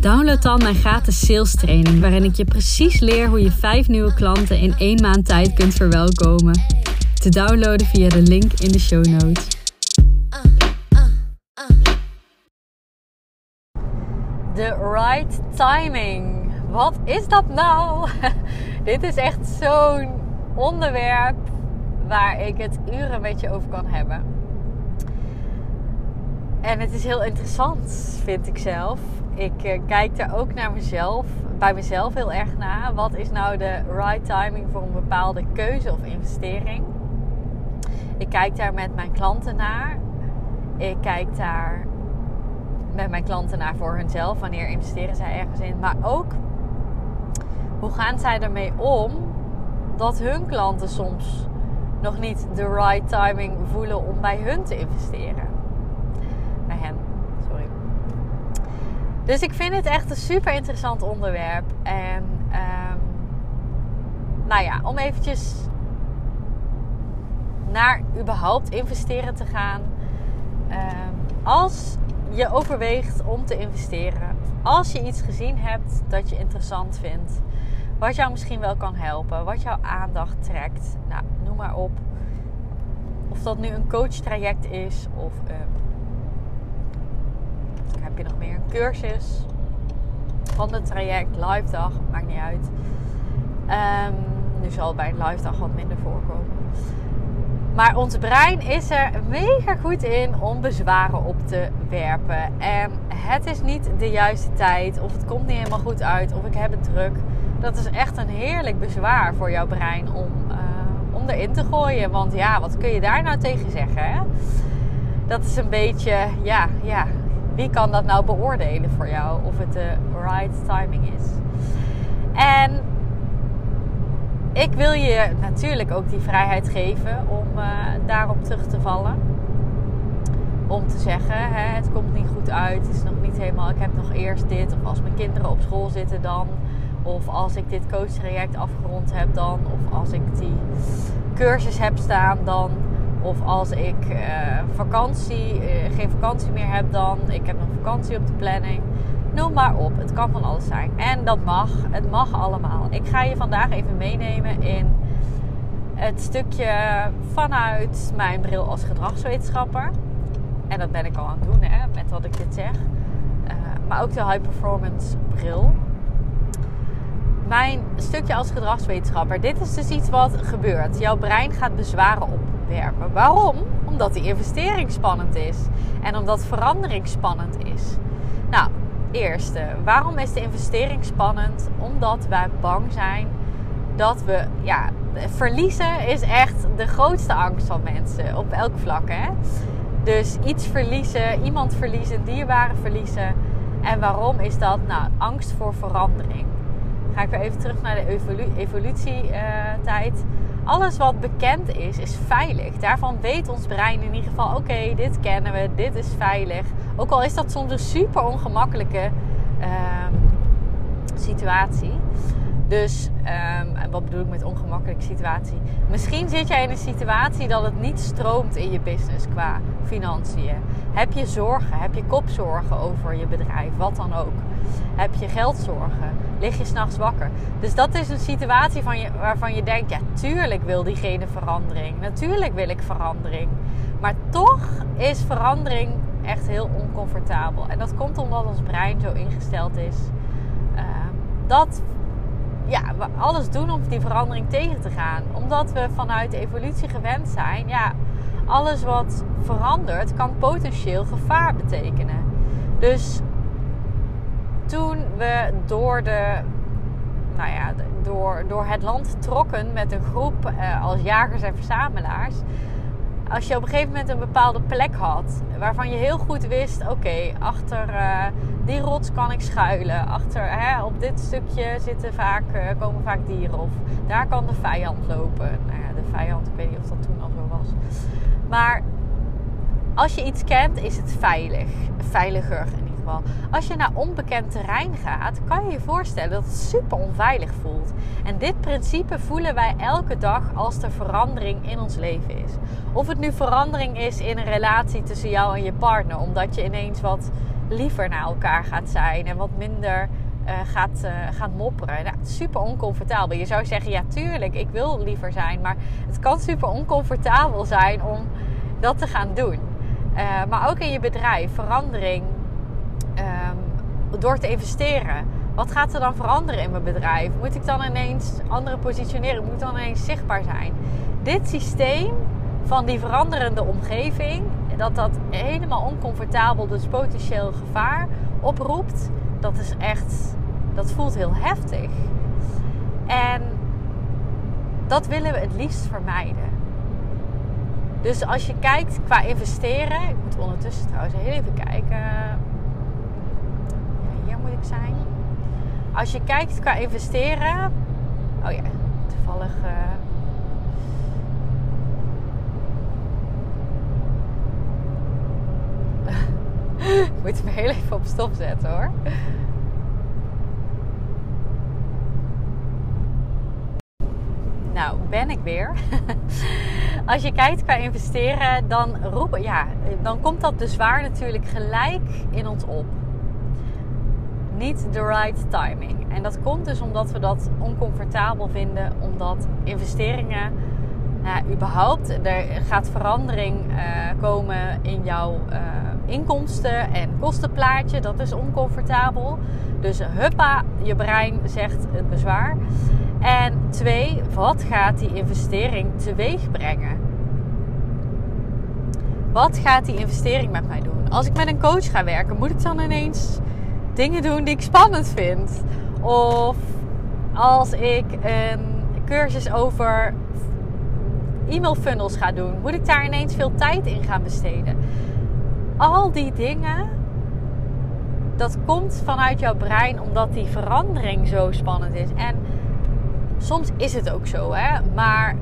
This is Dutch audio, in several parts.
download dan mijn gratis sales training, waarin ik je precies leer hoe je vijf nieuwe klanten in één maand tijd kunt verwelkomen. Te downloaden via de link in de show notes. The right timing. Wat is dat nou? Dit is echt zo'n onderwerp waar ik het uren met je over kan hebben. En het is heel interessant, vind ik zelf. Ik uh, kijk er ook naar mezelf, bij mezelf heel erg naar. Wat is nou de right timing voor een bepaalde keuze of investering? Ik kijk daar met mijn klanten naar. Ik kijk daar met mijn klanten naar voor hunzelf. Wanneer investeren zij ergens in? Maar ook hoe gaan zij ermee om dat hun klanten soms nog niet de right timing voelen om bij hun te investeren? Bij hen. Dus ik vind het echt een super interessant onderwerp. En um, nou ja, om eventjes naar überhaupt investeren te gaan. Um, als je overweegt om te investeren, als je iets gezien hebt dat je interessant vindt, wat jou misschien wel kan helpen, wat jouw aandacht trekt, nou, noem maar op. Of dat nu een coachtraject is of een, heb je nog meer een cursus van het traject, live dag, maakt niet uit. Um, nu zal bij een live dag wat minder voorkomen. Maar ons brein is er mega goed in om bezwaren op te werpen. En het is niet de juiste tijd, of het komt niet helemaal goed uit, of ik heb het druk. Dat is echt een heerlijk bezwaar voor jouw brein om, uh, om erin te gooien. Want ja, wat kun je daar nou tegen zeggen? Hè? Dat is een beetje, ja, ja, wie kan dat nou beoordelen voor jou? Of het de right timing is. En ik wil je natuurlijk ook die vrijheid geven om uh, daarop terug te vallen. Om te zeggen, hè, het komt niet goed uit, het is nog niet helemaal, ik heb nog eerst dit. Of als mijn kinderen op school zitten dan. Of als ik dit coachtraject afgerond heb dan. Of als ik die cursus heb staan dan. Of als ik uh, vakantie, uh, geen vakantie meer heb dan. Ik heb nog vakantie op de planning. Noem maar op. Het kan van alles zijn. En dat mag. Het mag allemaal. Ik ga je vandaag even meenemen in het stukje vanuit mijn bril als gedragswetenschapper. En dat ben ik al aan het doen hè, met wat ik dit zeg. Uh, maar ook de high performance bril. Mijn stukje als gedragswetenschapper. Dit is dus iets wat gebeurt. Jouw brein gaat bezwaren Waarom? Omdat die investering spannend is. En omdat verandering spannend is. Nou, eerste. Waarom is de investering spannend? Omdat wij bang zijn dat we, ja, verliezen is echt de grootste angst van mensen op elk vlak. Hè? Dus iets verliezen, iemand verliezen, dierbaren verliezen. En waarom is dat? Nou, angst voor verandering. Ga ik weer even terug naar de evolu evolutietijd. Alles wat bekend is, is veilig. Daarvan weet ons brein in ieder geval: oké, dit kennen we, dit is veilig. Ook al is dat soms een super ongemakkelijke uh, situatie. Dus, um, wat bedoel ik met ongemakkelijke situatie? Misschien zit jij in een situatie dat het niet stroomt in je business qua financiën. Heb je zorgen? Heb je kopzorgen over je bedrijf? Wat dan ook. Heb je geldzorgen? Lig je s'nachts wakker? Dus dat is een situatie van je, waarvan je denkt: ja, tuurlijk wil diegene verandering. Natuurlijk wil ik verandering. Maar toch is verandering echt heel oncomfortabel. En dat komt omdat ons brein zo ingesteld is uh, dat ja, we alles doen om die verandering tegen te gaan. Omdat we vanuit evolutie gewend zijn, ja, alles wat verandert kan potentieel gevaar betekenen. Dus toen we door de nou ja, door, door het land trokken met een groep uh, als jagers en verzamelaars, als je op een gegeven moment een bepaalde plek had waarvan je heel goed wist: oké, achter uh, die rots kan ik schuilen. Achter, hè, op dit stukje zitten vaak, uh, komen vaak dieren. Of daar kan de vijand lopen. Nou ja, de vijand, ik weet niet of dat toen al zo was. Maar als je iets kent, is het veilig. Veiliger in Als je naar onbekend terrein gaat, kan je je voorstellen dat het super onveilig voelt. En dit principe voelen wij elke dag als er verandering in ons leven is. Of het nu verandering is in een relatie tussen jou en je partner, omdat je ineens wat liever naar elkaar gaat zijn en wat minder uh, gaat, uh, gaat mopperen. Nou, super oncomfortabel. Je zou zeggen, ja tuurlijk, ik wil liever zijn. Maar het kan super oncomfortabel zijn om dat te gaan doen. Uh, maar ook in je bedrijf, verandering door te investeren. Wat gaat er dan veranderen in mijn bedrijf? Moet ik dan ineens andere positioneren? Moet ik dan ineens zichtbaar zijn? Dit systeem van die veranderende omgeving, dat dat helemaal oncomfortabel, dus potentieel gevaar oproept, dat is echt, dat voelt heel heftig. En dat willen we het liefst vermijden. Dus als je kijkt qua investeren, ik moet ondertussen trouwens heel even kijken. Moet ik zijn. Als je kijkt qua investeren. Oh ja, toevallig. Uh, ik moet heel even op stop zetten hoor. Nou, ben ik weer. Als je kijkt qua investeren, dan, roepen, ja, dan komt dat bezwaar natuurlijk gelijk in ons op. Niet de right timing. En dat komt dus omdat we dat oncomfortabel vinden, omdat investeringen, nou, überhaupt, er gaat verandering uh, komen in jouw uh, inkomsten en kostenplaatje. Dat is oncomfortabel. Dus huppa, je brein zegt het bezwaar. En twee, wat gaat die investering teweeg brengen? Wat gaat die investering met mij doen? Als ik met een coach ga werken, moet ik dan ineens dingen doen die ik spannend vind? Of als ik een cursus over e-mail funnels ga doen, moet ik daar ineens veel tijd in gaan besteden? Al die dingen, dat komt vanuit jouw brein omdat die verandering zo spannend is. En soms is het ook zo, hè? Maar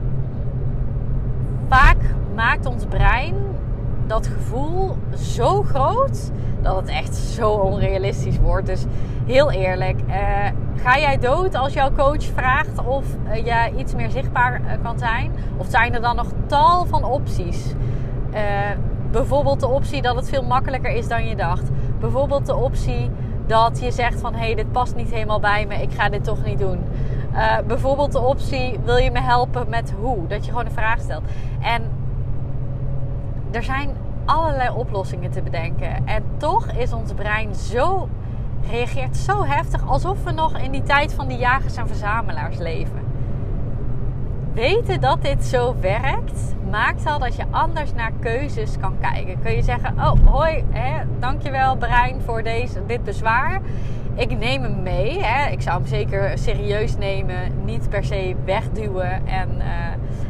vaak maakt ons brein dat gevoel zo groot dat het echt zo onrealistisch wordt. Dus heel eerlijk, uh, ga jij dood als jouw coach vraagt of uh, je iets meer zichtbaar uh, kan zijn? Of zijn er dan nog tal van opties? bijvoorbeeld de optie dat het veel makkelijker is dan je dacht. Bijvoorbeeld de optie dat je zegt van hé, hey, dit past niet helemaal bij me, ik ga dit toch niet doen. bijvoorbeeld de optie, wil je me helpen met hoe? Dat je gewoon een vraag stelt. En er zijn allerlei oplossingen te bedenken. En toch is ons brein zo, reageert zo heftig alsof we nog in die tijd van die jagers en verzamelaars leven. Weten dat dit zo werkt, maakt al dat je anders naar keuzes kan kijken. Kun je zeggen: Oh, hoi, hè, dankjewel brein voor deze, dit bezwaar. Ik neem hem mee. Hè. Ik zou hem zeker serieus nemen, niet per se wegduwen. En uh,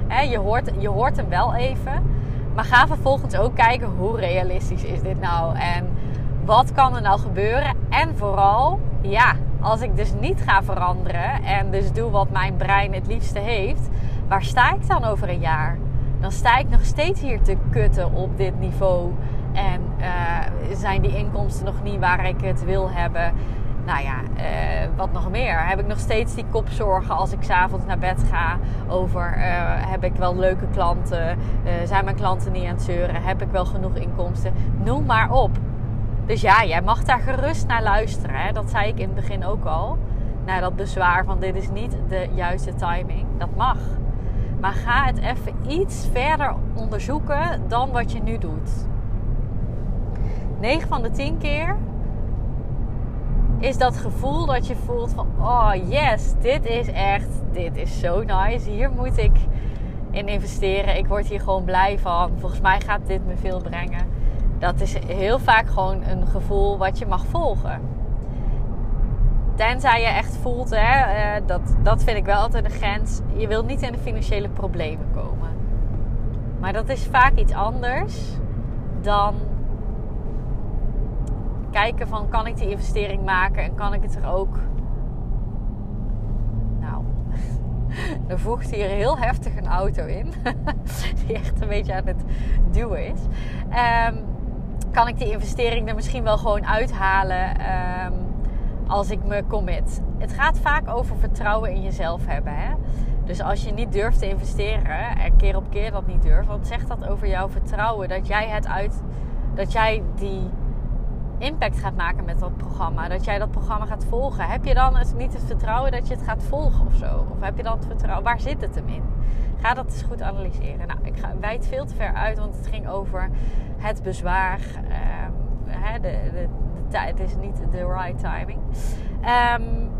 hè, je, hoort, je hoort hem wel even. Maar ga vervolgens ook kijken hoe realistisch is dit nou en wat kan er nou gebeuren. En vooral, ja, als ik dus niet ga veranderen en dus doe wat mijn brein het liefste heeft, waar sta ik dan over een jaar? Dan sta ik nog steeds hier te kutten op dit niveau. En uh, zijn die inkomsten nog niet waar ik het wil hebben? Nou ja, uh, wat nog meer? Heb ik nog steeds die kopzorgen als ik s'avonds naar bed ga over uh, heb ik wel leuke klanten? Uh, zijn mijn klanten niet aan het zeuren? Heb ik wel genoeg inkomsten? Noem maar op. Dus ja, jij mag daar gerust naar luisteren. Hè? Dat zei ik in het begin ook al. Naar dat bezwaar van dit is niet de juiste timing. Dat mag. Maar ga het even iets verder onderzoeken dan wat je nu doet. 9 van de 10 keer is dat gevoel dat je voelt van oh yes, dit is echt, dit is zo nice. Hier moet ik in investeren. Ik word hier gewoon blij van. Volgens mij gaat dit me veel brengen. Dat is heel vaak gewoon een gevoel wat je mag volgen. Tenzij je echt voelt, hè, eh, dat, dat vind ik wel altijd een grens. Je wilt niet in de financiële problemen komen. Maar dat is vaak iets anders dan kijken van kan ik die investering maken en kan ik het er ook. Nou, er voegt hier heel heftig een auto in, die echt een beetje aan het duwen is. Um, kan ik die investering er misschien wel gewoon uithalen um, als ik me commit. Het gaat vaak over vertrouwen in jezelf hebben. Hè? Dus als je niet durft te investeren en keer op keer dat niet durft, wat zegt dat over jouw vertrouwen dat jij het uit, dat jij die impact gaat maken met dat programma, dat jij dat programma gaat volgen? Heb je dan niet het vertrouwen dat je het gaat volgen of zo? Of heb je dan het vertrouwen, waar zit het hem in? Ga dat eens goed analyseren. Nou, ik ga, wijd veel te ver uit, want het ging over het bezwaar. Um, de, de, de, het is niet de right timing. Um,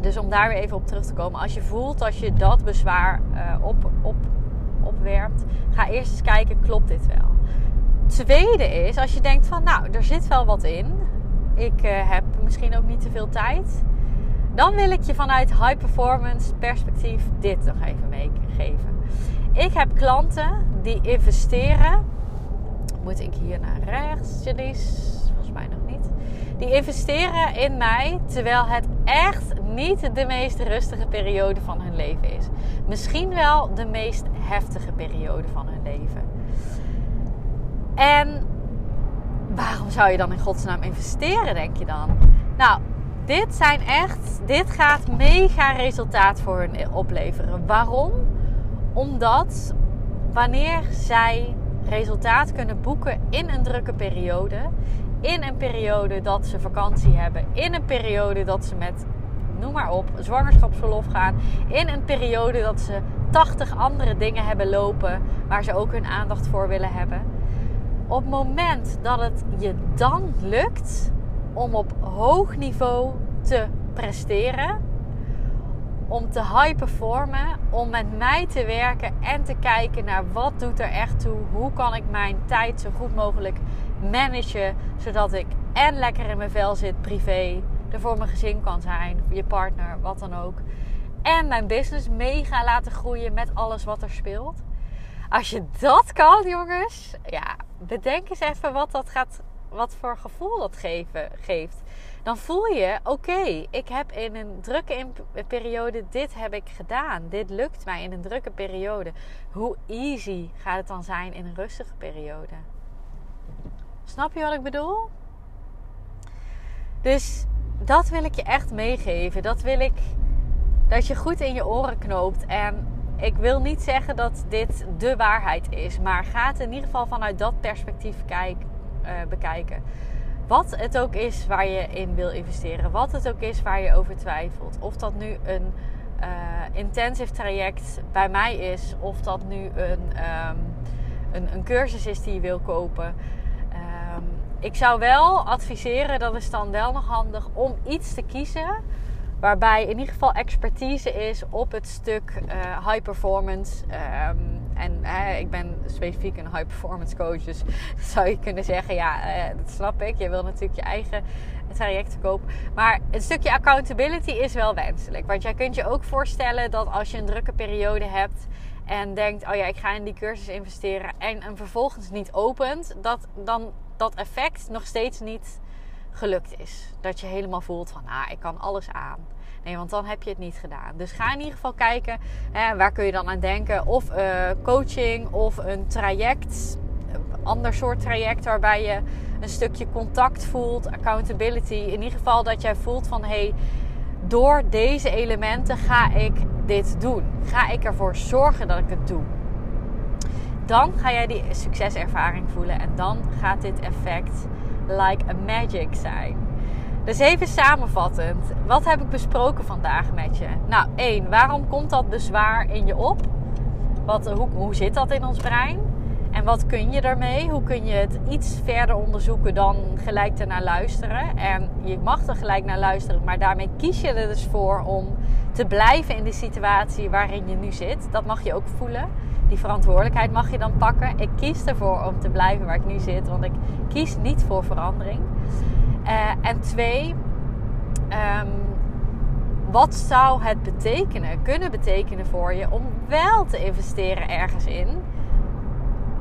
dus om daar weer even op terug te komen. Als je voelt als je dat bezwaar uh, op, op, opwerpt, ga eerst eens kijken, klopt dit wel? Tweede is, als je denkt van, nou, er zit wel wat in. Ik uh, heb misschien ook niet te veel tijd. Dan wil ik je vanuit high performance perspectief dit nog even meegeven. Ik heb klanten die investeren. Moet ik hier naar rechts, Janice? Volgens mij nog niet. Die investeren in mij terwijl het echt niet de meest rustige periode van hun leven is. Misschien wel de meest heftige periode van hun leven. En waarom zou je dan in godsnaam investeren, denk je dan? Nou, dit zijn echt, dit gaat mega resultaat voor hun opleveren. Waarom? Omdat wanneer zij resultaat kunnen boeken in een drukke periode, in een periode dat ze vakantie hebben, in een periode dat ze met, noem maar op, zwangerschapsverlof gaan, in een periode dat ze 80 andere dingen hebben lopen waar ze ook hun aandacht voor willen hebben. Op het moment dat het je dan lukt om op hoog niveau te presteren, om te high performen, om met mij te werken en te kijken naar wat doet er echt toe, hoe kan ik mijn tijd zo goed mogelijk managen, zodat ik en lekker in mijn vel zit privé, er voor mijn gezin kan zijn, je partner, wat dan ook. En mijn business mega laten groeien met alles wat er speelt. Als je dat kan, jongens, ja, bedenk eens even wat dat gaat, wat voor gevoel dat geven, geeft. Dan voel je, oké, ik heb in een drukke periode dit heb ik gedaan. Dit lukt mij in een drukke periode. Hoe easy gaat het dan zijn in een rustige periode? Snap je wat ik bedoel? Dus dat wil ik je echt meegeven. Dat wil ik dat je goed in je oren knoopt. En ik wil niet zeggen dat dit de waarheid is, maar ga het in ieder geval vanuit dat perspectief kijk, uh, bekijken. Wat het ook is waar je in wil investeren, wat het ook is waar je over twijfelt. Of dat nu een uh, intensive traject bij mij is, of dat nu een, um, een, een cursus is die je wil kopen ik zou wel adviseren, dat is dan wel nog handig, om iets te kiezen waarbij in ieder geval expertise is op het stuk uh, high performance. Um, en ik ben specifiek een high performance coach, dus zou je kunnen zeggen, ja, uh, dat snap ik. Je wil natuurlijk je eigen traject kopen. Maar een stukje accountability is wel wenselijk. Want jij kunt je ook voorstellen dat als je een drukke periode hebt en denkt, oh ja, ik ga in die cursus investeren en hem vervolgens niet opent, dat dan dat effect nog steeds niet gelukt is. Dat je helemaal voelt van, ah, ik kan alles aan. Nee, want dan heb je het niet gedaan. Dus ga in ieder geval kijken, hè, waar kun je dan aan denken? Of uh, coaching of een traject, een ander soort traject waarbij je een stukje contact voelt, accountability. In ieder geval dat jij voelt van, hey, door deze elementen ga ik dit doen. Ga ik ervoor zorgen dat ik het doe dan ga jij die succeservaring voelen en dan gaat dit effect like a magic zijn. Dus even samenvattend, wat heb ik besproken vandaag met je? Nou, één, waarom komt dat bezwaar in je op? Wat, hoe, hoe zit dat in ons brein? En wat kun je daarmee? Hoe kun je het iets verder onderzoeken dan gelijk ernaar luisteren? En je mag er gelijk naar luisteren, maar daarmee kies je er dus voor om te blijven in de situatie waarin je nu zit. Dat mag je ook voelen die verantwoordelijkheid mag je dan pakken. Ik kies ervoor om te blijven waar ik nu zit, want ik kies niet voor verandering. Uh, en twee, um, wat zou het betekenen, kunnen betekenen voor je om wel te investeren ergens in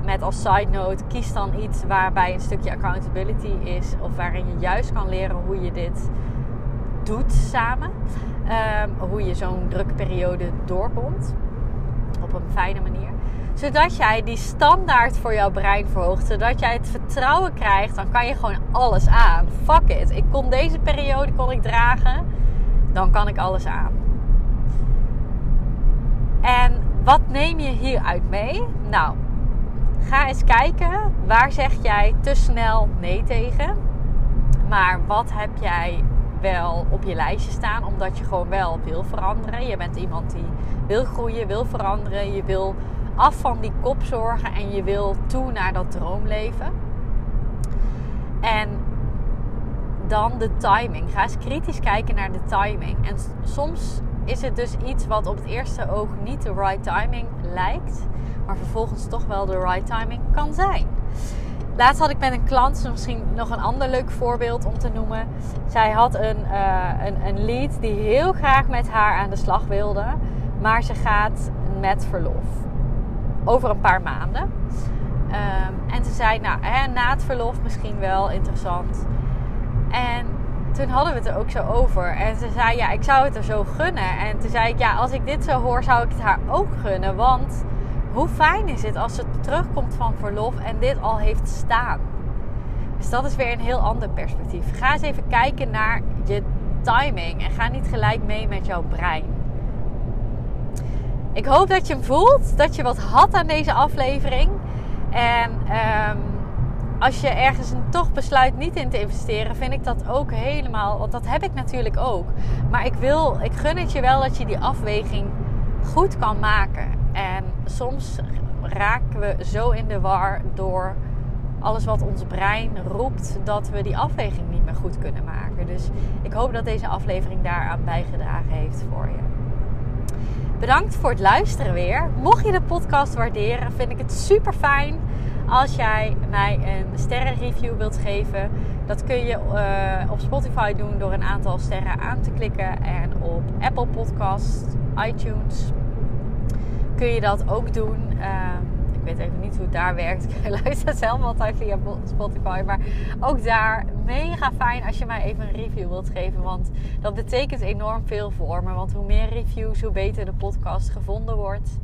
met als side note, kies dan iets waarbij een stukje accountability is. Of waarin je juist kan leren hoe je dit doet samen. Ehm, hoe je zo'n drukke periode doorkomt. Op een fijne manier. Zodat jij die standaard voor jouw brein verhoogt. Zodat jij het vertrouwen krijgt. Dan kan je gewoon alles aan. Fuck it. Ik kon deze periode kon ik dragen. Dan kan ik alles aan. En wat neem je hieruit mee? Nou, ga eens kijken. Waar zeg jij te snel nee tegen? Maar wat heb jij wel op je lijstje staan, omdat je gewoon wel wil veranderen. Je bent iemand die wil groeien, wil veranderen. Je wil af van die kopzorgen en je wil toe naar dat droomleven. En dan de timing. Ga eens kritisch kijken naar de timing. En soms is het dus iets wat op het eerste oog niet de right timing lijkt, maar vervolgens toch wel de right timing kan zijn. Laatst had ik met een klant, misschien nog een ander leuk voorbeeld om te noemen. Zij had een, uh, een, een lead die heel graag met haar aan de slag wilde, maar ze gaat met verlof. Over een paar maanden. Um, en ze zei, nou, hè, na het verlof misschien wel interessant. En toen hadden we het er ook zo over. En ze zei, ja, ik zou het er zo gunnen. En toen zei ik, ja, als ik dit zo hoor, zou ik het haar ook gunnen. Want hoe fijn is het als ze terugkomt van verlof en dit al heeft staan? Dus dat is weer een heel ander perspectief. Ga eens even kijken naar je timing en ga niet gelijk mee met jouw brein. Ik hoop dat je hem voelt, dat je wat had aan deze aflevering. En um, als je ergens een toch besluit niet in te investeren, vind ik dat ook helemaal. Want dat heb ik natuurlijk ook. Maar ik wil, ik gun het je wel dat je die afweging goed kan maken. En soms raken we zo in de war door alles wat ons brein roept, dat we die afweging niet meer goed kunnen maken. Dus ik hoop dat deze aflevering daaraan bijgedragen heeft voor je. Bedankt voor het luisteren weer. Mocht je de podcast waarderen, vind ik het super fijn als jij mij een sterrenreview wilt geven. Dat kun je uh, op Spotify doen door een aantal sterren aan te klikken. En op Apple Podcast, iTunes kun je dat ook doen. Ik weet even niet hoe het daar werkt. Ik luister zelf altijd via Spotify. Maar ook daar mega fijn als je mij even een review wilt geven. Want dat betekent enorm veel voor me. Want hoe meer reviews, hoe beter de podcast gevonden wordt.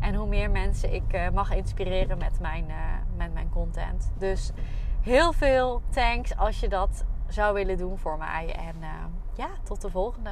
En hoe meer mensen ik uh, mag inspireren met mijn, uh, met mijn content. Dus heel veel thanks als je dat zou willen doen voor mij. En uh, ja, tot de volgende.